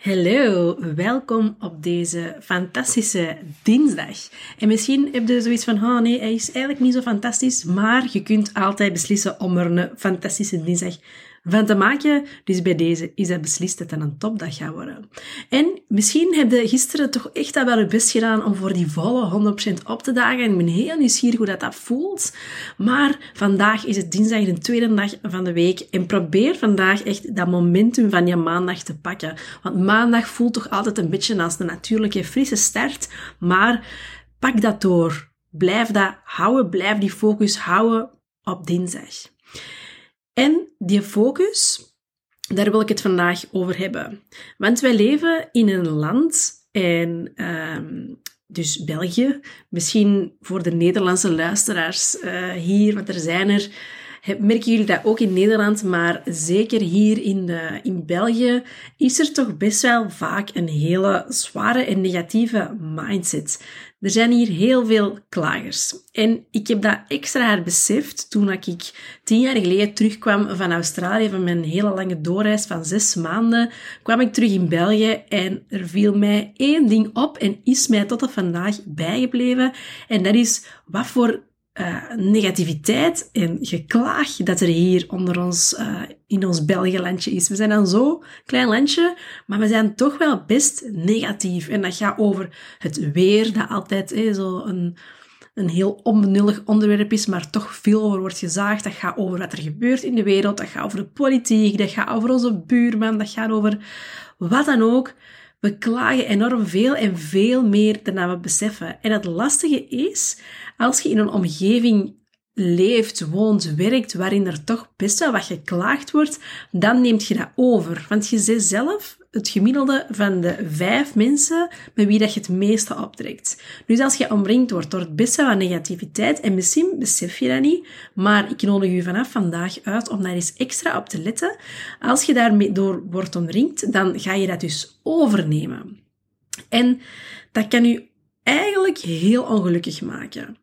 Hallo, welkom op deze fantastische dinsdag. En misschien heb je zoiets van, oh nee, hij is eigenlijk niet zo fantastisch, maar je kunt altijd beslissen om er een fantastische dinsdag van te maken. Dus bij deze is dat beslist dat het een topdag gaat worden. En misschien heb je gisteren toch echt wel je best gedaan om voor die volle 100% op te dagen. En ik ben heel nieuwsgierig hoe dat, dat voelt. Maar vandaag is het dinsdag, de tweede dag van de week. En probeer vandaag echt dat momentum van je maandag te pakken. Want maandag voelt toch altijd een beetje als een natuurlijke frisse start. Maar pak dat door. Blijf dat houden, blijf die focus houden op dinsdag. En die focus, daar wil ik het vandaag over hebben. Want wij leven in een land en um, dus België, misschien voor de Nederlandse luisteraars uh, hier, want er zijn er merken jullie dat ook in Nederland, maar zeker hier in, de, in België is er toch best wel vaak een hele zware en negatieve mindset. Er zijn hier heel veel klagers. En ik heb dat extra hard beseft toen ik tien jaar geleden terugkwam van Australië, van mijn hele lange doorreis van zes maanden, kwam ik terug in België en er viel mij één ding op en is mij tot op vandaag bijgebleven. En dat is wat voor uh, negativiteit en geklaag dat er hier onder ons, uh, in ons België-landje is. We zijn dan zo klein landje, maar we zijn toch wel best negatief. En dat gaat over het weer, dat altijd eh, zo een, een heel onbenullig onderwerp is, maar toch veel over wordt gezaagd. Dat gaat over wat er gebeurt in de wereld, dat gaat over de politiek, dat gaat over onze buurman, dat gaat over wat dan ook. We klagen enorm veel en veel meer dan we beseffen. En het lastige is, als je in een omgeving leeft, woont, werkt, waarin er toch best wel wat geklaagd wordt, dan neemt je dat over. Want je zit zelf het gemiddelde van de vijf mensen met wie dat je het meeste optrekt. Dus als je omringd wordt door best wel wat negativiteit, en misschien besef je dat niet, maar ik nodig je vanaf vandaag uit om daar eens extra op te letten. Als je daarmee door wordt omringd, dan ga je dat dus overnemen. En dat kan u eigenlijk heel ongelukkig maken.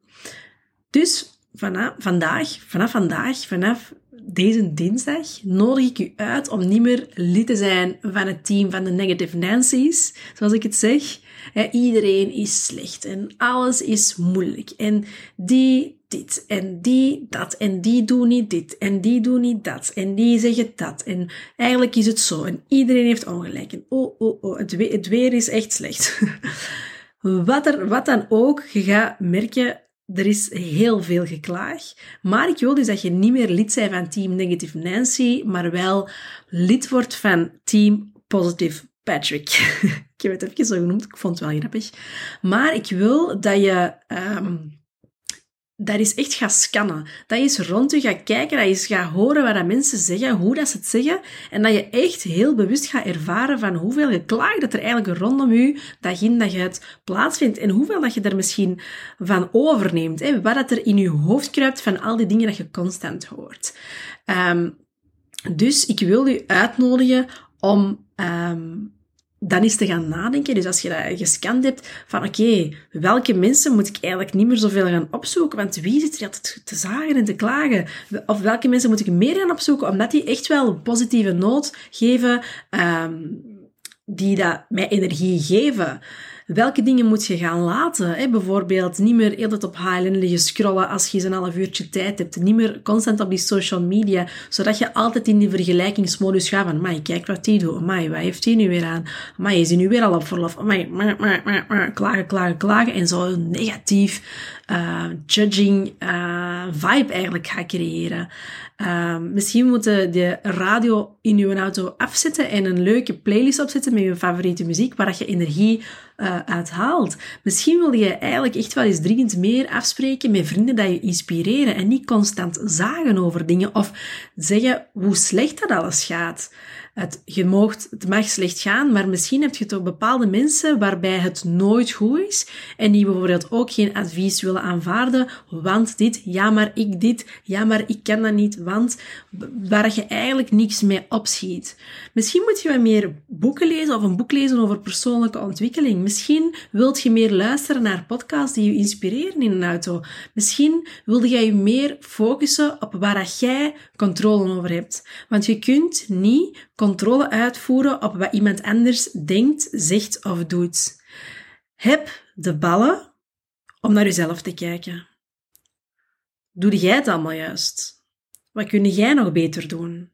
Dus vanaf vandaag, vanaf vandaag, vanaf deze dinsdag nodig ik u uit om niet meer lid te zijn van het team van de Negative Nancy's, zoals ik het zeg. iedereen is slecht en alles is moeilijk. En die dit en die dat en die doen niet dit en die doen niet dat en die zeggen dat. En eigenlijk is het zo en iedereen heeft ongelijk. En oh, oh, oh, het weer, het weer is echt slecht. wat, er, wat dan ook, je gaat merken er is heel veel geklaag. Maar ik wil dus dat je niet meer lid bent van Team Negative Nancy, maar wel lid wordt van Team Positive Patrick. ik heb het even zo genoemd, ik vond het wel grappig. Maar ik wil dat je um, dat is echt gaan scannen. Dat is rond je gaat kijken, dat is gaan horen wat dat mensen zeggen, hoe dat ze het zeggen. En dat je echt heel bewust gaat ervaren van hoeveel geklaag dat er eigenlijk rondom je dag in dag uit plaatsvindt. En hoeveel dat je er misschien van overneemt. Hè? Wat dat er in je hoofd kruipt van al die dingen dat je constant hoort. Um, dus ik wil u uitnodigen om um, dan is te gaan nadenken. Dus als je dat gescand hebt, van oké, welke mensen moet ik eigenlijk niet meer zoveel gaan opzoeken? Want wie zit er altijd te zagen en te klagen? Of welke mensen moet ik meer gaan opzoeken, omdat die echt wel een positieve noot geven, um, die dat mij energie geven? Welke dingen moet je gaan laten? Hè? Bijvoorbeeld niet meer heel op Highland liggen scrollen als je eens een half uurtje tijd hebt. Niet meer constant op die social media, zodat je altijd in die vergelijkingsmodus gaat van, mai, kijk wat die doet. Mai, wat heeft die nu weer aan? Mai, is hij nu weer al op verlof? Mai, klagen, klagen, klagen. En zo negatief uh, judging uh, vibe eigenlijk gaat creëren. Uh, misschien moeten de radio in uw auto afzetten en een leuke playlist opzetten met je favoriete muziek waar je energie uh, uithaalt. Misschien wil je eigenlijk echt wel eens dringend meer afspreken met vrienden dat je inspireren en niet constant zagen over dingen of zeggen hoe slecht dat alles gaat. Het, je het mag slecht gaan, maar misschien heb je toch bepaalde mensen waarbij het nooit goed is en die bijvoorbeeld ook geen advies willen aanvaarden, want dit, ja maar ik dit, ja maar ik kan dat niet, want waar je eigenlijk niks mee opschiet. Misschien moet je wat meer boeken lezen of een boek lezen over persoonlijke ontwikkeling. Misschien wilt je meer luisteren naar podcasts die je inspireren in een auto. Misschien wilde jij je meer focussen op waar jij controle over hebt. Want je kunt niet controle uitvoeren op wat iemand anders denkt, zegt of doet. Heb de ballen om naar jezelf te kijken. Doe jij het allemaal juist? Wat kun jij nog beter doen?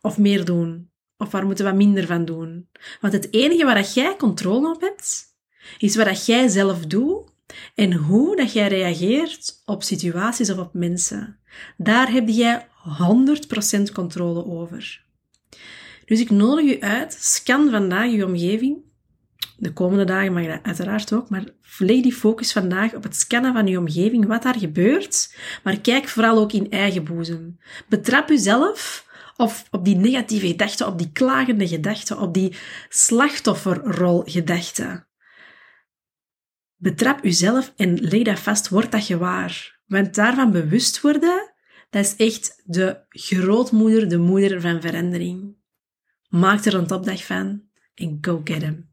Of meer doen? Of waar moeten we minder van doen? Want het enige waar dat jij controle op hebt, is wat dat jij zelf doet en hoe dat jij reageert op situaties of op mensen. Daar heb jij 100% controle over. Dus ik nodig u uit, scan vandaag je omgeving. De komende dagen mag je dat uiteraard ook, maar leg die focus vandaag op het scannen van je omgeving, wat daar gebeurt. Maar kijk vooral ook in eigen boezem. Betrap uzelf of op die negatieve gedachten, op die klagende gedachten, op die slachtofferrolgedachten. Betrap uzelf en leg dat vast, word dat gewaar. Want daarvan bewust worden, dat is echt de grootmoeder, de moeder van verandering. Maak er een topdag van en go get hem.